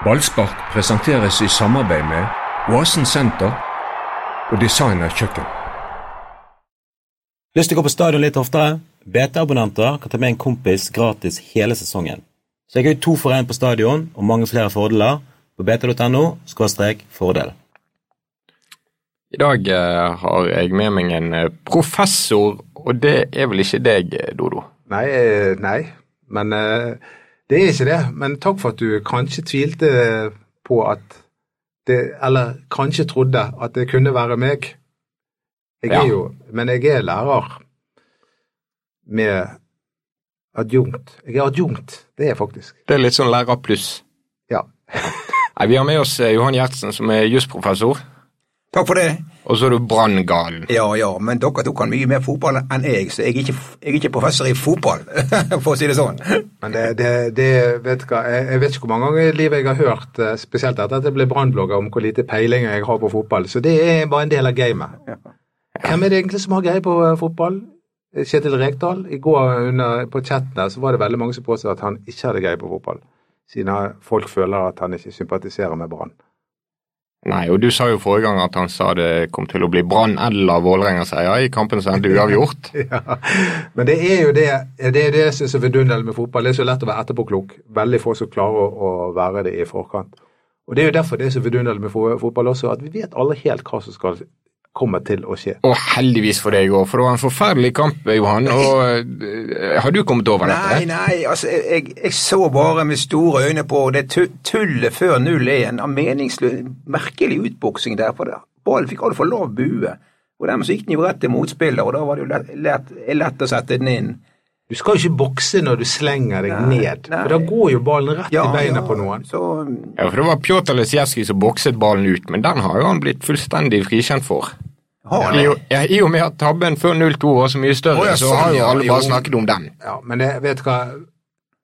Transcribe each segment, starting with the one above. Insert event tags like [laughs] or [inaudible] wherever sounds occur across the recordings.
Ballspark presenteres i samarbeid med Oasen senter og Designer kjøkken. Lyst til å gå på stadion litt oftere? BT-abonnenter kan ta med en kompis gratis hele sesongen. Så jeg har to for én på stadion og mange flere fordeler på bt.no fordel. I dag eh, har jeg med meg en eh, professor, og det er vel ikke deg, Dodo? Nei, eh, nei. Men eh, det er ikke det. Men takk for at du kanskje tvilte på at det Eller kanskje trodde at det kunne være meg. Jeg Ja. er jo Men jeg er lærer med adjunkt. Jeg er adjunkt, det er jeg faktisk. Det er litt sånn lærer pluss. Ja. [laughs] Nei, Vi har med oss eh, Johan Gjertsen, som er jusprofessor, Takk for det. og så er du branngalen. Ja, ja, men dere to kan mye mer fotball enn jeg, så jeg er ikke, jeg er ikke professor i fotball, [laughs] for å si det sånn. Men det, det, det vet hva, jeg, jeg vet ikke hvor mange ganger i livet jeg har hørt, eh, spesielt etter at jeg ble brannblogger, om hvor lite peiling jeg har på fotball. Så det er bare en del av gamet. Hvem er det egentlig som har greie på eh, fotball? Kjetil Rekdal. I går under, på chatten så var det veldig mange som påstod at han ikke hadde greie på fotball. Siden folk føler at han ikke sympatiserer med Brann. Nei, og du sa jo forrige gang at han sa det kom til å bli Brann eller Vålerenga-seier i kampen som endte uavgjort. [laughs] Ja, Men det er jo det det, er det som er så vidunderlig med fotball. Det er så lett å være etterpåklok. Veldig få som klarer å, være det i forkant. Og Det er jo derfor det er så vidunderlig med fotball også, at vi vet alle helt hva som skal komme til å skje. Og heldigvis for deg òg, for det var en forferdelig kamp, Johan. Og eh, har du kommet over dette? nei, nei, altså, jeg, jeg så bare med store øyne på det tullet før 0-1, av meningsløs, merkelig utboksing der, for det. ballen fikk altfor lav bue. Og dermed så gikk den jo rett til motspiller, og da var det jo lett, lett, lett å sette den inn. Du skal jo ikke bokse når du slenger deg Nei, ned, nei. for da går jo ballen rett i beina på noen. Så, Ja, for det var Pjotr Lesijevskij som bokset ballen ut, men den har jo han blitt fullstendig frikjent for. har I, han ja, I og med at tabben før 0-2 var så mye større, oh, ja, så sånn, har jo ja, alle jo. bare snakket om den. Ja, men jeg vet, hva,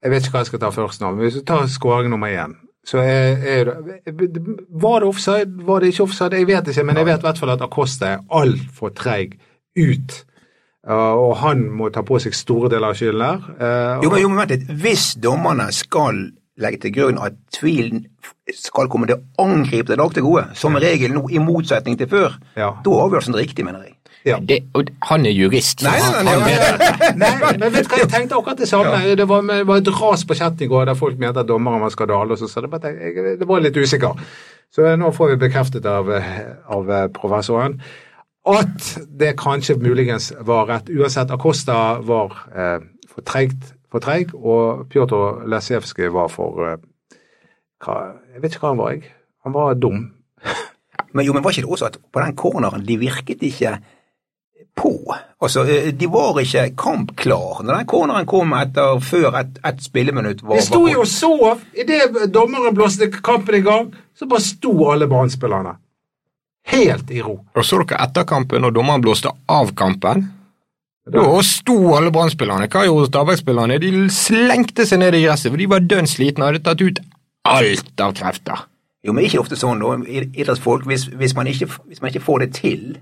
jeg vet ikke hva jeg skal ta først nå. Men hvis du tar skåring nummer én, så er, er det Var det offside? Var det ikke offside? Jeg vet ikke, men jeg vet i hvert fall at Acosta er altfor treig ut. Uh, og han må ta på seg store deler av skylden der. Uh, Jo, men, jo, men vent litt. Hvis dommerne skal legge til grunn at tvilen skal komme til å angripe det lag til gode, som regel nå i motsetning til før, Ja. da er avgjørelsen riktig, mener jeg. ja. Det, og han er jurist. Nei, nei, han- nei, han nei, [laughs] Nei, men vet du hva, jeg tenkte akkurat det samme. Det, var, det var et ras på chatten i går der folk mente at dommeren var skandale, og så sa det bare jeg, jeg, det var litt usikker. Så nå får vi bekreftet av, av professoren at det kanskje muligens var rett. Uansett, Acosta var eh, for treigt, for treig, og Pjotr Lesijevskij var for eh, hva, Jeg vet ikke hva han var, jeg. Han var dum. [laughs] Men jo, men var ikke det også at på den corneren, de virket ikke på? Altså, eh, de var ikke kampklar når den corneren kom etter før et, et spilleminutt var De sto jo og sov! Idet dommeren blåste kampen i gang, så bare sto alle Brann-spillerne. Helt i ro. Og så dere etter kampen, og dommeren blåste av kampen? Da sto alle Brann-spillerne. Hva gjorde Stabæk-spillerne? De slengte seg ned i gresset, for de var dønn slitne og hadde tatt ut alt av krefter. Jo, men ikke ofte sånn, da. Idrettsfolk, hvis, hvis, man ikke, hvis man ikke får det til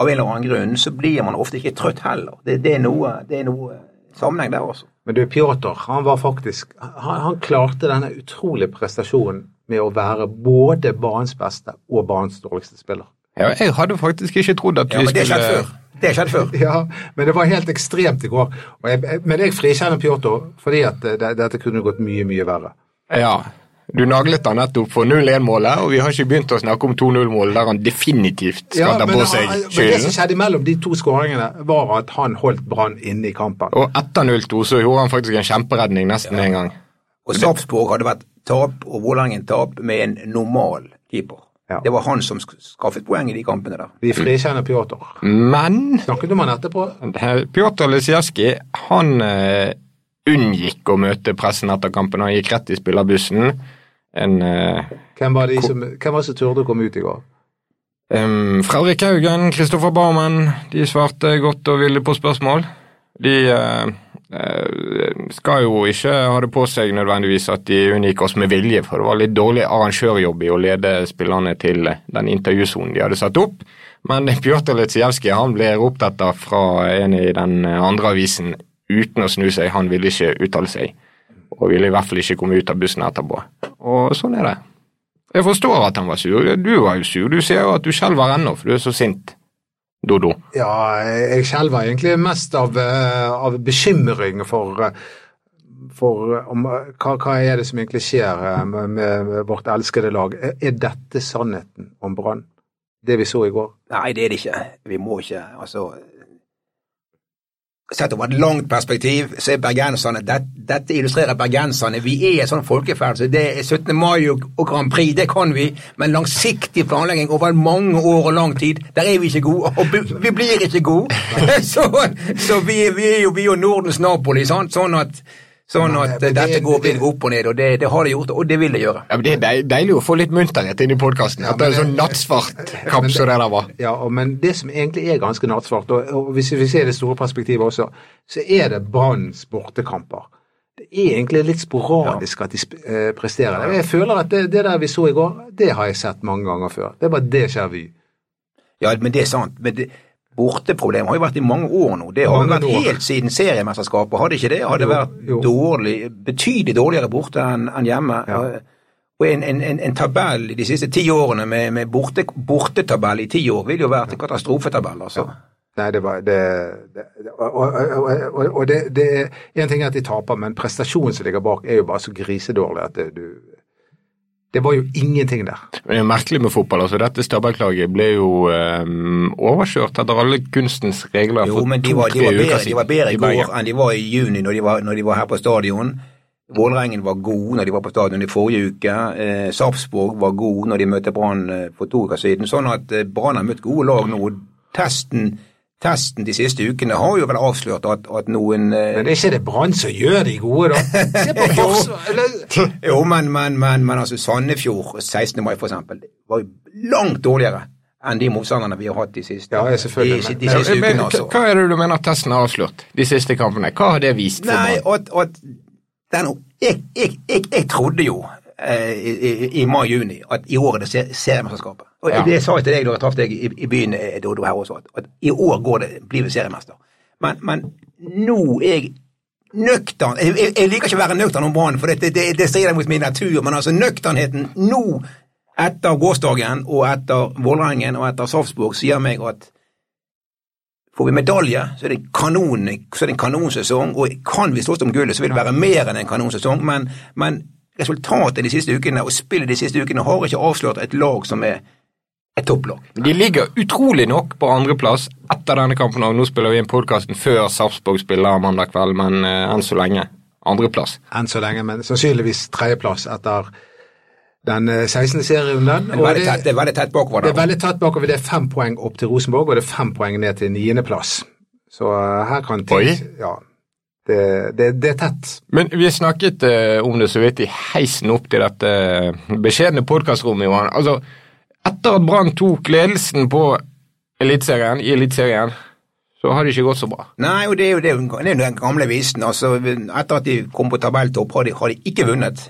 av en eller annen grunn, så blir man ofte ikke trøtt heller. Det, det er noe, det er noe sammenheng der også. Men du, Pjotr, han var faktisk han, han klarte denne utrolige prestasjonen med å være både banens beste og banens dårligste spiller. Ja, jeg hadde faktisk ikke trodd at du Ja, men det skjedde skjedd før. Det skjedde før. Ja, men det var helt ekstremt i går. Og jeg, men jeg frikjenner Pjotr fordi at eh, det, dette kunne gått mye, mye verre. Ja. Du naglet han nettopp for 0-1-målet, og vi har ikke begynt å snakke om 2-0-målet der han definitivt skal Ja, ta på seg skylden. men det som skjedde mellom de to skåringene, var at han holdt Brann inne i kampen. Og etter 0-2 så gjorde han faktisk en kjemperedning nesten en gang. Og Sarpsborg hadde vært tap, og Vålerengen tap, med en normal keeper. Ja. Det var han som skaffet poeng i de kampene der. Vi frikjenner Pjotr. Men Snakket du om han etterpå? Pjotr Lesijevskij han uh, unngikk å møte pressen etter kampen. Han gikk rett i spillerbussen. En uh, Hvem var, de som, hvem var som turde å komme ut i går? Um, Fredrik Haugen, Kristoffer Barmen, de svarte godt og ville på spørsmål. De eh, skal jo ikke ha det på seg nødvendigvis at de unngikk oss med vilje, for det var litt dårlig arrangørjobb i å lede spillerne til den intervjusonen de hadde satt opp. Men [laughs] Pjotr Litsijevskij ble ropt etter fra en i den andre avisen uten å snu seg. Han ville ikke uttale seg. Og ville i hvert fall ikke komme ut av bussen etterpå. Og sånn er det. Jeg forstår at han var sur. Du var jo sur. Du ser jo at du skjelver ennå, for du er så sint. Dodo. Ja, jeg skjelver egentlig mest av, eh, av bekymring for, eh, for eh, om, hva, hva er det som egentlig skjer med, med vårt elskede lag. Er, er dette sannheten om Brann? Det vi så i går? Nei, det er det ikke. Vi må ikke altså Sett over et langt perspektiv så er bergenserne det, Dette illustrerer bergenserne. Vi er sånn folkeferd. Det er 17. mai og, Grand Prix, det kan vi. Men langsiktig planlegging over mange år og lang tid, der er vi ikke gode. Og vi blir ikke gode. [laughs] så, så vi, vi, er jo, vi er jo Nordens Napoli, sant? sånn at Sånn at Men det- dette går det, opp og ned, og det, det har det gjort, og det vil det gjøre. Ja, men Det er deil- deilig å få litt munterhet inn i podkasten. At det er sånn nattsvart kamp som det der var. Ja, men det som egentlig er ganske nattsvart, og, og hvis vi ser det store perspektivet også, så er det Branns bortekamper. Det er egentlig litt sporadisk at de eh, presterer det. Jeg føler at det, det der vi så i går, det har jeg sett mange ganger før. Det var déjà vu. Ja, men det er sant. Men det, borteproblemet har jo vært i mange år nå. Det har Mange vært år. helt siden seriemesterskapet. Hadde ikke det? Hadde Jo, vært dårlig, betydelig dårligere borte enn en hjemme. Ja. Og en, en, en, tabell de siste ti årene med, med borte, bortetabell i ti år vil jo vært en katastrofetabell, altså. Nei, det var det, det Og, og, og, og, det, det er En ting er at de taper, men prestasjonen som ligger bak, er jo bare så grisedårlig at det, du Det var jo ingenting der. Men det er merkelig med fotball. altså Dette Stabæk-laget ble jo um, overkjørt etter alle kunstens regler Jo, for men de var, de to-tre var, uker bedre, siden. de var bedre i går enn de var i juni når de var, når de var her på stadion. Vålerengen var god når de var på stadion i forrige uke. Eh, Sarpsborg var god når de møtte Brann eh, for to uker siden. Sånn at eh, Brann har møtt gode lag nå. Testen, testen de siste ukene har jo vel avslørt at, at noen eh, Men det er ikke det Brann som gjør de gode, da. [laughs] Se på forsvar... eller- Jo, men, men, men, men altså Sandefjord 16. mai, for eksempel, var jo langt dårligere enn de motstanderne vi har hatt de siste, Ja, de, men- de siste Men, ukene. altså. Hva er det du mener testen har avslørt? De siste kampene? Hva har det vist? for Nei, Brann? at, at jeg, jeg, jeg, jeg trodde jo i, i, i mai-juni at i år er det se- seriemesterskapet. Og Ja. Det sa jeg til deg da jeg traff deg i, i byen, eh, Dodo, her også, at, i år går det, blir vi seriemester. Men, men nå er jeg nøktern jeg, jeg, liker ikke å være nøktern om Brann, for det, det, det, strider mot min natur, men altså nøkternheten nå, etter gårsdagen og etter Vålerengen og etter Sarpsborg, sier meg at Får vi medalje, så er det kanon, så er det en kanonsesong, og kan vi slåss om gullet, så vil det være mer enn en kanonsesong, men, men resultatet de siste ukene og spillet de siste ukene har ikke avslørt et lag som er et topplag. De ligger utrolig nok på andreplass etter denne kampen. og Nå spiller vi inn podkasten før Sarpsborg spiller mandag kveld, men eh, enn så lenge andreplass. Enn så lenge, men sannsynligvis tredjeplass etter den eh, 16. serierunden. Det, det er veldig tett bakover Det er veldig tett bakover. Det er fem poeng opp til Rosenborg, og det er fem poeng ned til niendeplass. Så eh, her kan ting Oi. Ja. Det, det, det er tett. Men vi snakket eh, om det så vidt i heisen opp til dette beskjedne podkastrommet, Johan. Altså, etter at Brann tok ledelsen på Eliteserien, i Eliteserien, så har det ikke gått så bra. Nei, og det er jo det, det er den gamle visen. altså Etter at de kom på tabelltopp, har de, har de ikke vunnet.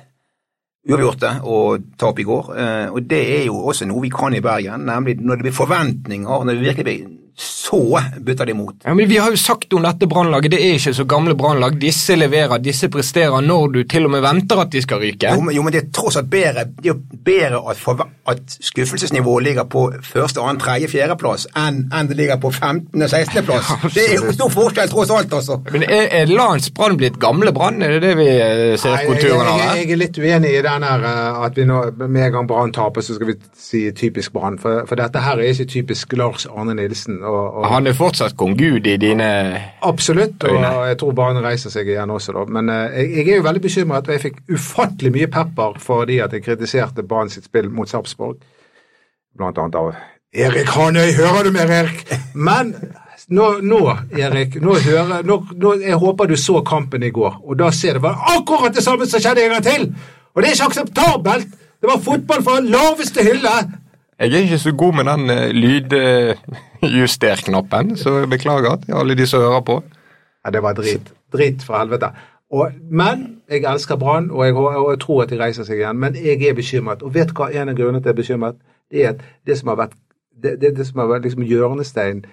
Uavgjorte og tap i går. Eh, og det er jo også noe vi kan i Bergen, nemlig når det blir forventninger, når det virkelig blir så bytter de imot. Ja, men Vi har jo sagt om dette brannlaget, det er ikke så gamle brannlag. Disse leverer, disse presterer når du til og med venter at de skal ryke. Jo, men, jo, men det er tross alt bedre, det er bedre at, for, at skuffelsesnivået ligger på første, annen, tredje, fjerdeplass enn, enn det ligger på 15. og 16. plass. Det er jo stor forskjell tross alt, altså. Men er, er Lans Brann blitt gamle Brann? Er det det vi eh, ser Nei, konturene av? jeg, jeg er litt uenig i den her eh, at vi nå med en gang Brann taper, så skal vi si typisk Brann. For, for dette her er ikke typisk Lars Arne Nilsen. Og, og, Han er fortsatt kong Gud i dine Absolutt, og Øyne. jeg tror Brann reiser seg igjen også, da. Men eh, jeg, jeg er jo veldig bekymret, og jeg fikk ufattelig mye pepper fordi at jeg kritiserte Brann sitt spill mot Sarpsborg. Blant annet av Erik Hanøy, hører du meg, Erik? Men nå, nå Erik, nå hører, nå, nå, jeg håper du så kampen i går, og da ser det var akkurat det samme som skjedde en gang til! Og det er ikke akseptabelt! Det var fotball fra laveste hylle! Jeg er ikke så god med den lydjusterknappen, lydjuster-knappen, så beklager til alle de som hører på. Ja, det var drit. Drit for helvete. Og, men jeg elsker Brann, og, og jeg tror at de reiser seg igjen. Men jeg er bekymret. Og vet du hva en av grunnene til at jeg er bekymret? Det er at det som har vært det, det, det som har vært liksom hjørnesteinen,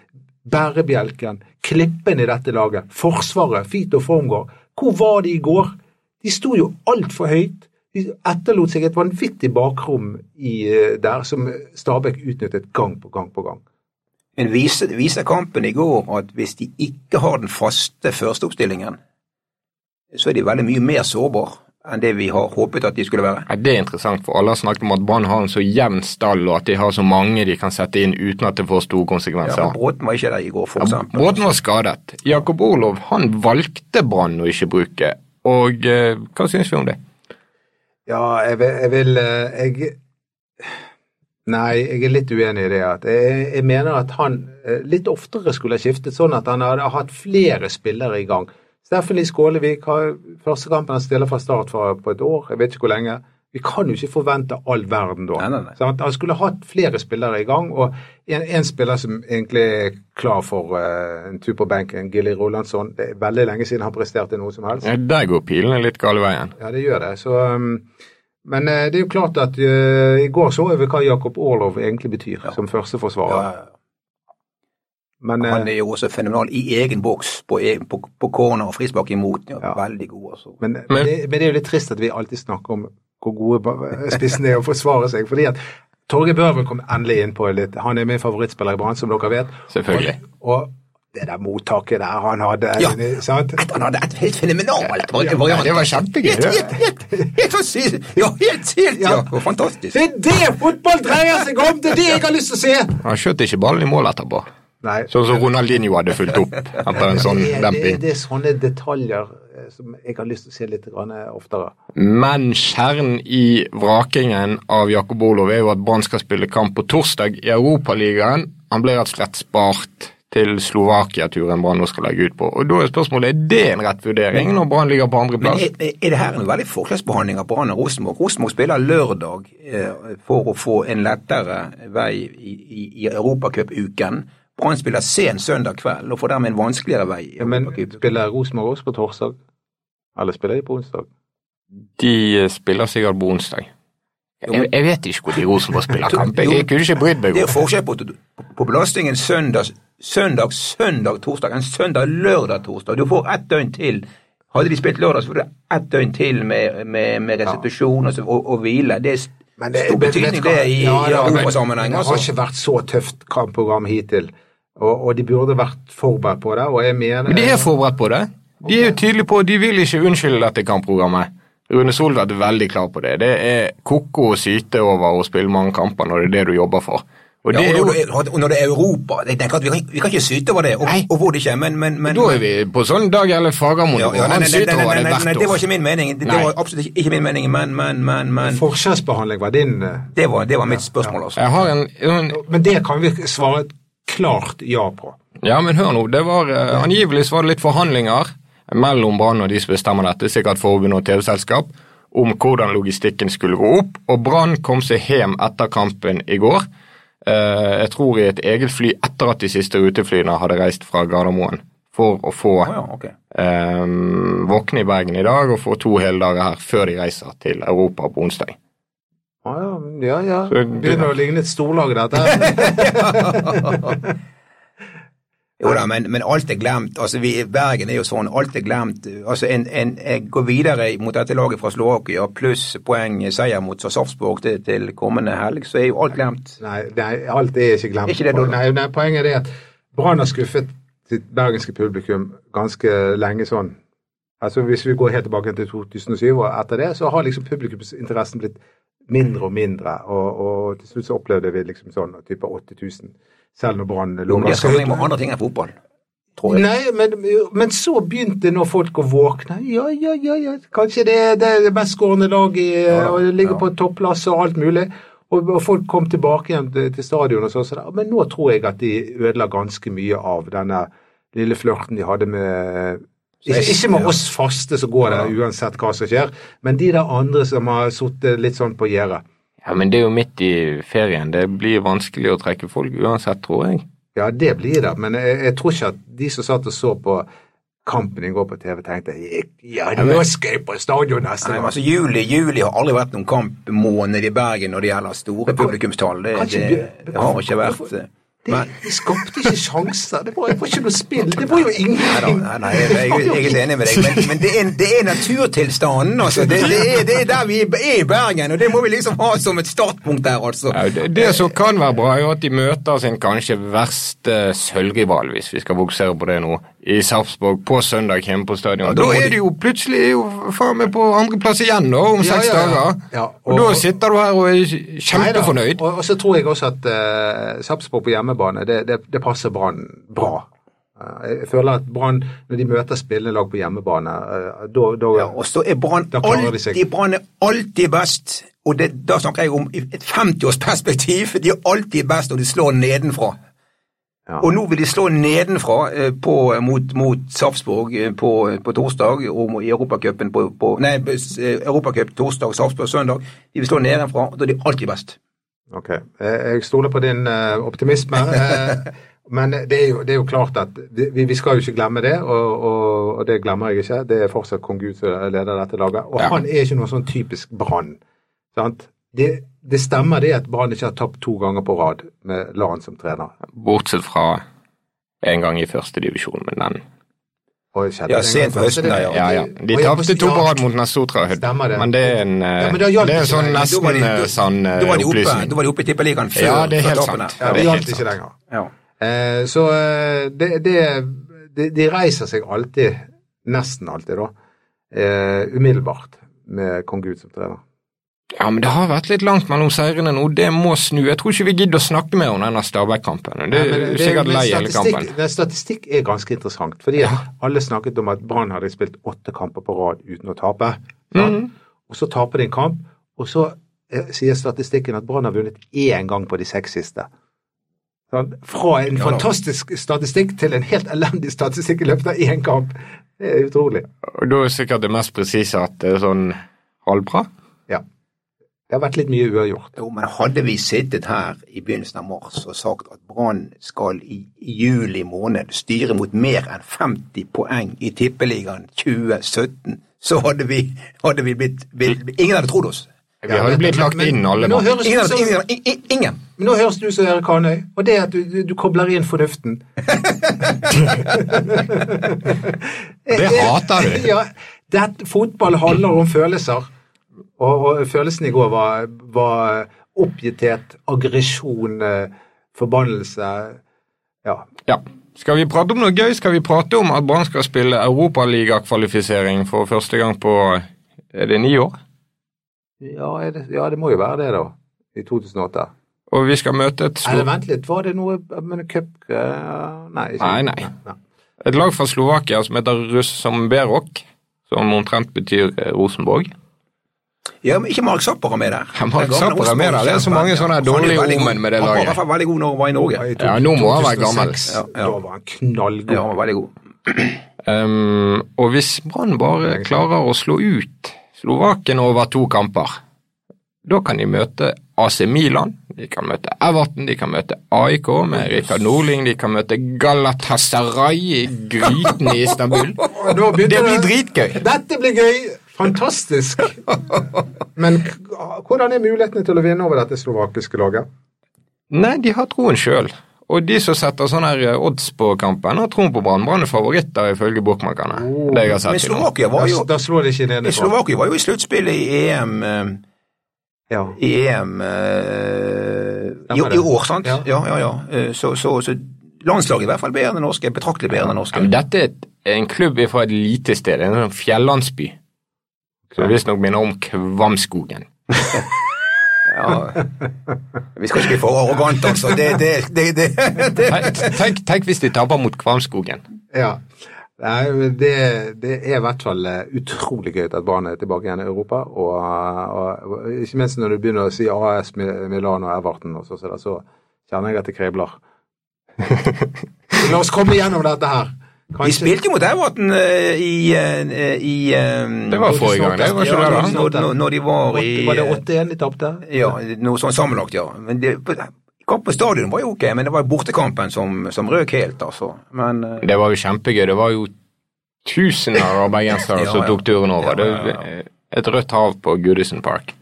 bærebjelken, klippen i dette laget, Forsvaret, Fito Formgård Hvor var de i går? De sto jo altfor høyt. De etterlot seg et vanvittig bakrom i, eh, der som Stabæk utnyttet gang på gang på gang. Men viser, viser kampen i går at hvis de ikke har den faste førsteoppstillingen, så er de veldig mye mer sårbare enn det vi har håpet at de skulle være. Ja, det er interessant, for alle har snakket om at Brann har en så jevn stall, og at de har så mange de kan sette inn uten at det får store Ja, konsekvenser. men Bråten var ikke der i går, for eksempel. Bråten var skadet. Jakob Orlov han valgte Brann å ikke bruke. Og eh, hva syns vi om det? Ja, jeg vil, jeg vil eh, jeg, Nei, jeg er litt uenig i det. Jeg, jeg mener at han eh, litt oftere skulle ha skiftet, sånn at han hadde hatt flere spillere i gang. Steffen Lie Skålevik har første kampen han stiller fra start for, på et år, jeg vet ikke hvor lenge. Vi kan jo ikke forvente all verden da. Nei, nei, nei. Han skulle hatt flere spillere i gang, og en, en spiller som egentlig er klar for uh, en tur på benken, Gilly Rolandsson. Det er veldig lenge siden han presterte noe som helst. Ja, der går pilene litt gale veien. Ja, det gjør det. Så, um, men uh, det er jo klart at uh, i går så vi hva Jakob Orlov egentlig betyr som førsteforsvarer. Ja, Men han er jo også fenomenal i egen boks, på, på, på corner og frispark imot. Ja, Ja. Veldig god, altså. men, men, det, men det er jo litt trist at vi alltid snakker om hvor gode spissen er å forsvare seg. fordi at Torgeir Børven kom endelig inn på litt Han er min favorittspiller i Brann, som dere vet. Selvfølgelig. Og, og det der mottaket der han hadde Ja. sant? At han hadde et helt fenomenalt variant. Ja, det var kjempegøy. Helt, helt, helt, helt, ja, helt, helt, ja. Ja. Fantastisk. Det er det fotball dreier seg om! Det er det jeg har lyst til å se! Han skjøt ikke ballen i mål etterpå. Nei. Sånn som Ronaldinho hadde fulgt opp etter en sånn det, er, det, det er sånne detaljer eh, som jeg har lyst til å se litt grann eh, oftere. Men kjernen i vrakingen av Jakob Olov er jo at Brann skal spille kamp på torsdag i Europaligaen. Han ble rett og slett spart til Slovakia-turen Brann nå skal legge ut på. Og Da er spørsmålet er det en rett vurdering når Brann ligger på andreplass. er, er det her en veldig forskjellsbehandling av Brann og Rosenborg? Rosenborg spiller lørdag eh, for å få en lettere vei i, i, i Europacup-uken. Brann spiller sen søndag kveld og får dermed en vanskeligere vei. Ja, men spiller Rosenborg også på torsdag? Eller spiller de på onsdag? De eh, spiller sikkert på onsdag. Jeg, jeg vet ikke hvor de Rosenborg spiller [laughs] kamp. Jeg, kunne ikke brydd meg Det er forskjell på, på belastningen søndag, søndag, søndag, torsdag, en søndag, lørdag, torsdag. Du får ett døgn til. Hadde de spilt lørdag, så får du ett døgn til med, med, med restitusjon og, og, og hvile. Det er st- stor betydning det i, Ja, i i men europasammenheng. Det har Altså. ikke vært så tøft kampprogram hittil, og, og de burde vært forberedt på det. Og jeg mener Men de er forberedt på det. De er jo tydelige på de vil ikke unnskylde dette kampprogrammet. Rune Solveig er veldig klar på det. Det er ko-ko å syte over å spille mange kamper når det er det du jobber for. Og Ja, det ja, og, når det er, og når det er Europa jeg tenker at Vi kan, vi kan ikke syte over det, og, Nei. det ikke, men, men, men da er vi på sånn Dag eller Fagermo. ja, ja, Han syter over det hvert år. nei, det var ikke min mening. Det, det var absolutt ikke, ikke min mening, men, men, men, men Forskjellsbehandling var din eh, det, var, det var mitt spørsmål, altså. En, en Men det kan vi svare klart ja på. Ja, men hør nå. Det var, uh, angivelig var det litt forhandlinger mellom Brann og de som bestemmer dette, sikkert forbund og TV-selskap, om hvordan logistikken skulle gå opp. Og Brann kom seg hjem etter kampen i går. Uh, jeg tror i et eget fly etter at de siste ruteflyene hadde reist fra Gardermoen. For å få oh ja, okay. um, våkne i Bergen i dag og få to hele dager her før de reiser til Europa på onsdag. Ja, ja, ja. ja. Begynner å ligne et storlag, dette. Jo da, men, men alt er glemt. Altså, vi, Bergen er jo sånn, alt er glemt. Altså, en, en, jeg går videre mot dette laget fra Slovakia, pluss poeng seier mot Sarpsborg til, til kommende helg, så er jo alt glemt. Nei, nei, alt er ikke glemt. Ikke det, nei, nei, poenget er det at Brann har skuffet sitt bergenske publikum ganske lenge sånn. Altså Hvis vi går helt tilbake til 2007, og etter det, så har liksom publikumsinteressen blitt mindre og mindre. Og, og til slutt så opplevde vi liksom sånn type 8000, selv når Brann lå det er sammenheng med andre ting enn fotball, tror jeg. Nei, men, men så begynte nå folk å våkne. Ja, ja, ja, ja. kanskje det, det er det mest skårende laget Ja, og det ligger ja. på topplass og alt mulig. Og, og folk kom tilbake igjen til, til stadion og sånn. Men nå tror jeg at de ødela ganske mye av denne lille flørten de hadde med ikke, ikke med oss faste som går der uansett hva som skjer, men de der andre som har sittet litt sånn på gjerdet. Ja, Men det er jo midt i ferien. Det blir vanskelig å trekke folk uansett, tror jeg. Ja, det blir det, men jeg, jeg tror ikke at de som satt og så på kampen i går på TV, tenkte ja, nå skal jeg på stadion neste gang. altså, juli, juli har aldri vært noen kampmåned i Bergen når det gjelder store publikumstall. Det, det, det har ikke vært eh, De skapte ikke sjanser. Det var, det var ikke noe spill. Det var jo Nei, ingenting. nei, nei, jeg, jeg, jeg er enig med deg, men, men det, er, det er naturtilstanden. Altså. Det, det, er, det er der vi er i Bergen, og det må vi liksom ha som et startpunkt der. altså. Ja, det, det som kan være bra, er jo at de møter sin kanskje verste sølvrival, hvis vi skal fokusere på det nå, i Sarpsborg på søndag hjemme på stadion. Ja, da da er de- jo plutselig jo faen meg på andreplass igjen da, om Ja, seks ja, ja. dager. Ja, og, og- da sitter du her og er kjempefornøyd. Og, og så tror jeg også at uh, Sarpsborg på hjemmebane, det, det, det passer Brann bra. Eh, jeg føler at Brann, når de møter spillende lag på hjemmebane, eh, da da- Ja, og så er Brann alltid, Brann er alltid best. Og det, da snakker jeg om et 50-årsperspektiv. De er alltid best, når de slår nedenfra. Ja. Og nå vil de slå nedenfra eh, på, mot, mot Sarpsborg på, på torsdag, og i Europacupen på, på Nei, Europacup torsdag, Sarpsborg søndag. De vil slå nedenfra, og da er de alltid best. Ok, Eh, jeg stoler på din eh, optimisme. eh, [laughs] Men det er, jo, det er jo klart at vi, vi skal jo ikke glemme det, og, og, og det glemmer jeg ikke. Det er fortsatt kong Gud som leder dette laget. Og Ja. han er ikke noe sånn typisk Brann. Det, det stemmer det at Brann ikke har tapt to ganger på rad med Lan som trener. Bortsett fra en gang i første divisjon, men den Ja, sent på høsten det- ja. Ja, ja. De tapte to på rad mot Nasotra, Men det er en, eh, Ja, gjaldt det er en sånn nesten eh, sann eh, opplysning. da var de oppe i Tippeligaen før Ja, det er helt sant. Ja, det gjaldt helt ikke sant. lenger. Ja. Eh, så eh, det, det, de, reiser seg alltid, nesten alltid da, eh, umiddelbart med kong Gud som trener. Ja, men det har vært litt langt mellom seirene nå. Det må snu. Jeg tror ikke vi gidder å snakke mer om denne Stabæk-kampen. Det er men det- sikkert lei hele kampen. Statistikk er ganske interessant, fordi ja. alle snakket om at Brann hadde spilt åtte kamper på rad uten å tape. Mhm. Og så taper de en kamp, og så eh, sier statistikken at Brann har vunnet én gang på de seks siste. Fra en Ja fantastisk statistikk til en helt elendig statistikk i løpet av én kamp. Det er utrolig. Og da er sikkert det mest presise at det er sånn halvbra. Ja. Det har vært litt mye uavgjort. Jo, men hadde vi sittet her i begynnelsen av mars og sagt at Brann skal i juli måned styre mot mer enn 50 poeng i Tippeligaen 2017, så hadde vi, hadde vi blitt, blitt Ingen hadde trodd oss. Vi hadde blitt lagt inn alle mann. Ingen ingen, ingen, ingen. Men nå høres du så, som Erik Hanøy, og det er at du, du, du kobler inn fornuften. [laughs] Det hater du. [laughs] Ja, det, fotball handler om følelser, og, og følelsen i går var, var oppgitthet, aggresjon, eh, forbannelse. Ja. Ja. Skal vi prate om noe gøy? Skal vi prate om at Brann skal spille europaligakvalifisering for første gang på er det ni år? Ja, det, ja, det må jo være det, da. I 2008. Og vi skal møte et, Eller vent litt, var det noe men cup eh, Nei. Ikke. Nei, nei. et lag fra Slovakia som heter Russ som omtrent betyr eh, Rosenborg. Ja, men ikke Mark Zapper er med der. Ja, Mark Zapper er med der. Det er så mange sånne dårlige omen med det Han var i hvert fall veldig god når han var i Norge. I Ja, nå må han være gammel. Ja, ja. Da var han knallgod. Ja, han var veldig god. Um, og hvis Brann bare klarer å slå ut Slovaken over to kamper, da kan de møte AC Milan, de kan møte Everton, de kan møte AIK med Rikard Norling, de kan møte Galatasaray i gryten i Istanbul. [laughs] Det blir dritgøy. Dette blir gøy! Fantastisk! Men hvordan er mulighetene til å vinne over dette slovakiske laget? Nei, de har troen sjøl. Og de som setter sånne her eh, odds på kampen, har troen på Brann. Brann er favoritter ifølge bokmakerne. Det jeg har sett Men. Slovakia var jo, Da, da slår de ikke ned. Slovakia var jo i sluttspillet i EM eh, Ja. i EM eh, i, i år, sant? Ja. Ja, ja, ja. Så, så, så landslaget er i hvert fall bedre enn det norske. Betraktelig bedre enn det Ja, norske. men dette er en klubb fra et lite sted, en sånn fjellandsby. Som visstnok minner om Kvamskogen. [laughs] Ja. Vi skal ikke bli for arrogante, altså. Det, det, det, det, det. Tenk, tenk, hvis de taper mot Kvamskogen. ja. Nei, det, det er i hvert fall eh, utrolig gøy at Brann er tilbake igjen i Europa. Og, og, og ikke minst når du begynner å si AS Milan og Everton, og så, så, så kjenner jeg at det kribler. [laughs] La oss komme gjennom dette her. De spilte jo mot Everton eh, i, eh, i eh, Det var forrige gang, det var ikke ja, det når, når, når de var i Var det 8-1 de tapte? Ja, noe sånn sammenlagt, ja. Men det, kamp på stadion var jo ok, men det var bortekampen som, som røk helt, altså. Men Det var jo kjempegøy. Det var jo tusener av [laughs] bergensere Ja, som ja. tok turen over. Det, et rødt hav på Goodison Park.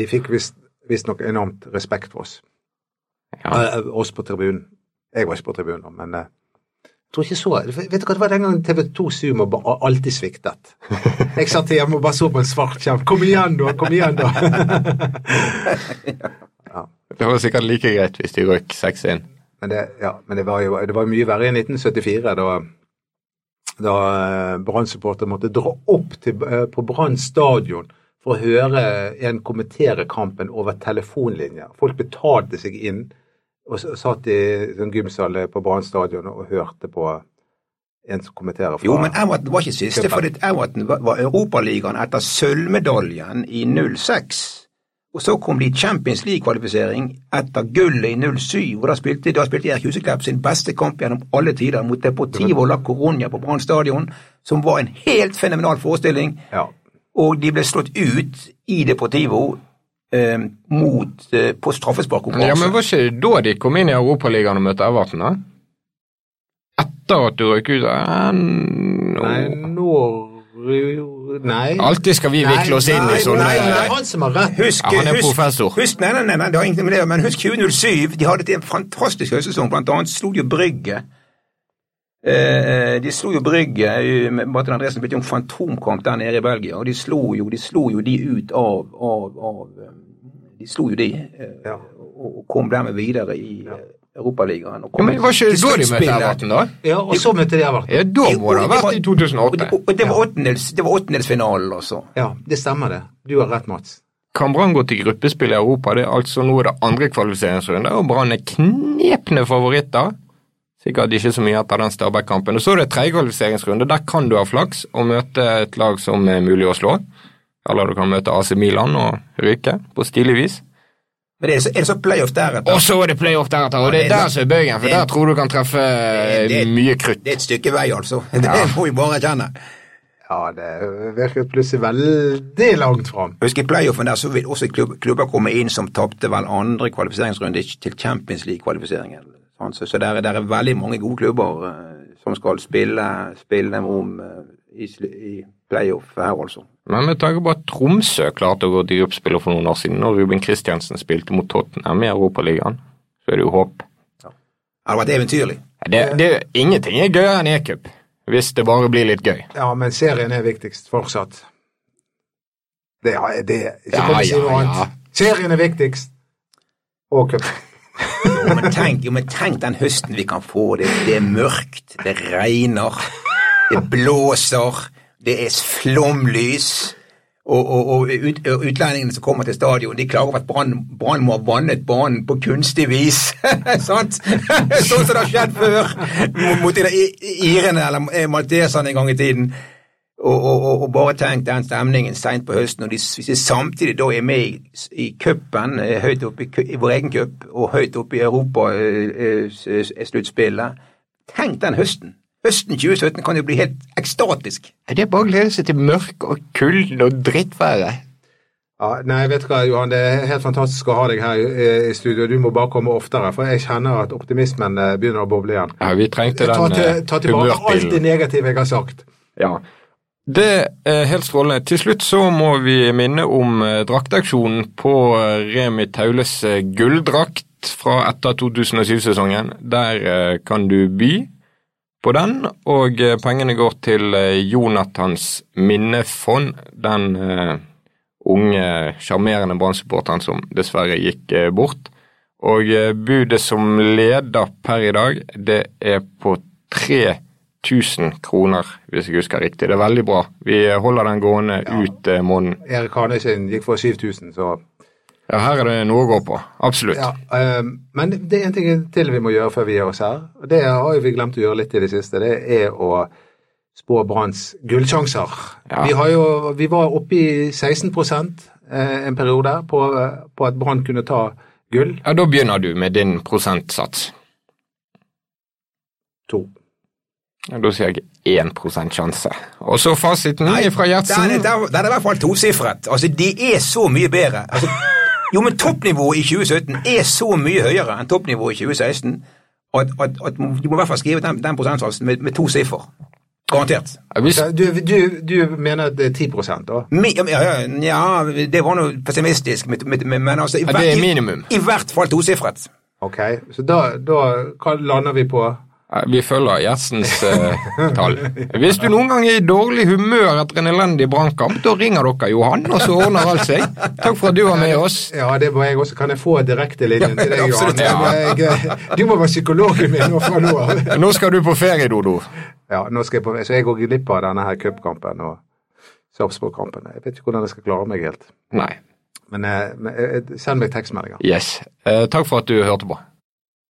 De fikk visst- visstnok enormt respekt for oss. Ja. Eh, oss på tribunen. Jeg var ikke på tribunen, men eh, tror ikke så Vet du hva, det var den gangen TV2 Sumo alltid sviktet. [laughs] Jeg satt hjemme og bare så på en svart skjerm. Kom igjen, da! Kom igjen, da! [laughs] Det var sikkert like greit hvis de røk seks inn. Men det, ja, men det var jo det var mye verre i 1974, da, da eh, Brann-supporter måtte dra opp til, eh, på Brann stadion for å høre en kommentere kampen over telefonlinjer. Folk betalte seg inn og satt i en gymsal på Brann stadion og hørte på en som kommenterer fra Jo, men Everton var ikke siste, for Everton var, var Europaligaen etter sølvmedaljen i 06. Og så kom de i Champions League-kvalifisering etter gullet i 07. og Da spilte, da spilte Erik Huseklepp sin beste kamp gjennom alle tider mot Deportivo La Coronia på Brann stadion, som var en helt fenomenal forestilling. Ja. Og de ble slått ut i Deportivo eh, mot, eh, på straffesparkkonkurranse. Ja, men Var ikke da de kom inn i Europaligaen og møtte Everton? da? Etter at du røk ut? Eh, Nei, når Nei. Alltid skal vi vikle oss inn i sånne Nei, det er han som har rett. Husk, Ja, han er husk, professor. Husk, nei, nei, nei, nei, det har ingenting med det men husk 2007. De hadde en fantastisk høstsesong. Blant annet slo de jo Brygge. Eh, de slo jo Brygge eh, Martin Andresen spilte jo en fantomkamp der nede i Belgia, og de slo jo de, slo jo de ut av, av, av eh, De slo jo de, eh, Ja. og, og kom dermed videre i ja. Europaligaen. Ja, men Var ikke det da de møtte. Everton, da? Ja, og så møtte de Everton. Ja, Da må det ha vært i 2008. og det var åttendels- det var åttendelsfinalen, altså. Ja, det stemmer det. Du har rett, Mats. Kan Brann gå til gruppespill i Europa? Det er altså nå er det andre kvalifiseringsrunde, og Brann er knepne favoritter. Sikkert ikke så mye etter den Stabæk-kampen. Og Så er det tredje kvalifiseringsrunde. Der kan du ha flaks og møte et lag som er mulig å slå. Eller du kan møte AC Milan og ryke på stilig vis. Men er det så, er det så playoff deretter? Og så er det playoff deretter, og det er der som er bøygen, for det- der tror du kan treffe det- det- mye krutt. Det er et stykke vei, altså. [laughs] Det må vi bare erkjenne. Ja, det virker plutselig veldig langt fram. Husk I playoffen der så vil også klubb, klubber komme inn som tapte vel andre kvalifiseringsrunde til Champions League-kvalifiseringen. Sånn, Så, så der, er- der er veldig mange gode klubber eh, som skal spille, spille om eh, i, i playoff her, altså. Men med tanke på at Tromsø klarte å gå til gruppespiller for noen år siden, og Ruben Kristiansen spilte mot Tottenham i Europaligaen, så er det jo håp. Det hadde vært eventyrlig. Det, det, ingenting er gøyere enn e-cup, hvis det bare blir litt gøy. Ja, men serien er viktigst fortsatt. Det er det. Ikke Ja, kom og si ja, noe ja. annet. Serien er viktigst. Og cup. [laughs] Jo, men tenk, jo, men tenk den høsten vi kan få. Det, det er mørkt, det regner, det blåser, det er flomlys. Og, og, og ut, utlendingene som kommer til stadion, de klager over at Brann må ha vannet banen på kunstig vis. [laughs] Sånn som det har skjedd før mot de irene eller eh, malteserne en gang i tiden. Og, og, og, og bare tenk den stemningen seint på høsten, og de, hvis de samtidig da er med i, i cupen, eh, høyt oppe i, i vår egen cup, og høyt oppe i Europa-sluttspillet Tenk den høsten! Høsten 2017 kan jo bli helt ekstatisk. Det er bare å glede seg til mørk og kulden og drittværet. Ja, nei, vet du hva, Johan, det er helt fantastisk å ha deg her i, i studio. Du må bare komme oftere, for jeg kjenner at optimismen eh, begynner å boble igjen. Ja, vi trengte den humørpillen. Ta, ta tilbake alt det negative jeg har sagt. Ja. Det er helt strålende. Til slutt så må vi minne om drakteaksjonen på eh, Remi Taules eh, gulldrakt fra etter 2007-sesongen. Der eh, kan du by på den, og eh, pengene går til eh, Jonathans minnefond. Den eh, unge, sjarmerende Brann-supporteren som dessverre gikk eh, bort. Og eh, budet som leder per i dag, det er på 3000 kroner, hvis jeg husker riktig. Det er veldig bra. Vi holder den gående ut eh, måneden. Erik Hanesen gikk for 7000, så Ja, her er det noe å gå på. Absolutt. ja, øh, Men det er en ting til vi må gjøre før vi gir oss her. og Det har vi glemt å gjøre litt i det siste. Det er å spå Branns gullsjanser. Ja. Vi, har jo, vi var oppe i 16 eh, en periode på, på at Brann kunne ta gull. Ja, Da begynner du med din prosentsats. To. Da sier jeg 1 sjanse. Og så fasiten Nei, fra Den Gjertsen. er, den er i hvert fall tosifret. Altså, de er så mye bedre. Altså, jo, men toppnivået i 2017 er så mye høyere enn toppnivået i 2016 at, at, at du må i hvert fall skrive den, den prosentsatsen med, med to siffer. Garantert. Du, du, du mener at det er 10 da? Mi, ja, ja, ja, det var noe pessimistisk, men, altså i, Ja, det er minimum. I, I hvert fall tosifret. Ok, så da, da hva lander vi på? Eh, Vi følger gjestens eh, tall. Hvis du noen gang er i dårlig humør etter en elendig brannkamp, da ringer dere Johan, og så ordner alt seg. Takk for at du var med oss. Ja, det må jeg også. Kan jeg få direktelinjen til deg, Johan? Ja. Jeg Du må være psykologen min nå fra nå av. [laughs] Nå skal du på ferie, Dodo. Ja, nå skal jeg på, så jeg går glipp av denne her cupkampen og Sarpsborg-kampen. Jeg vet ikke hvordan jeg skal klare meg helt. Nei. Men, eh, men eh, send meg tekstmeldinger. Yes. Eh, takk for at du hørte på.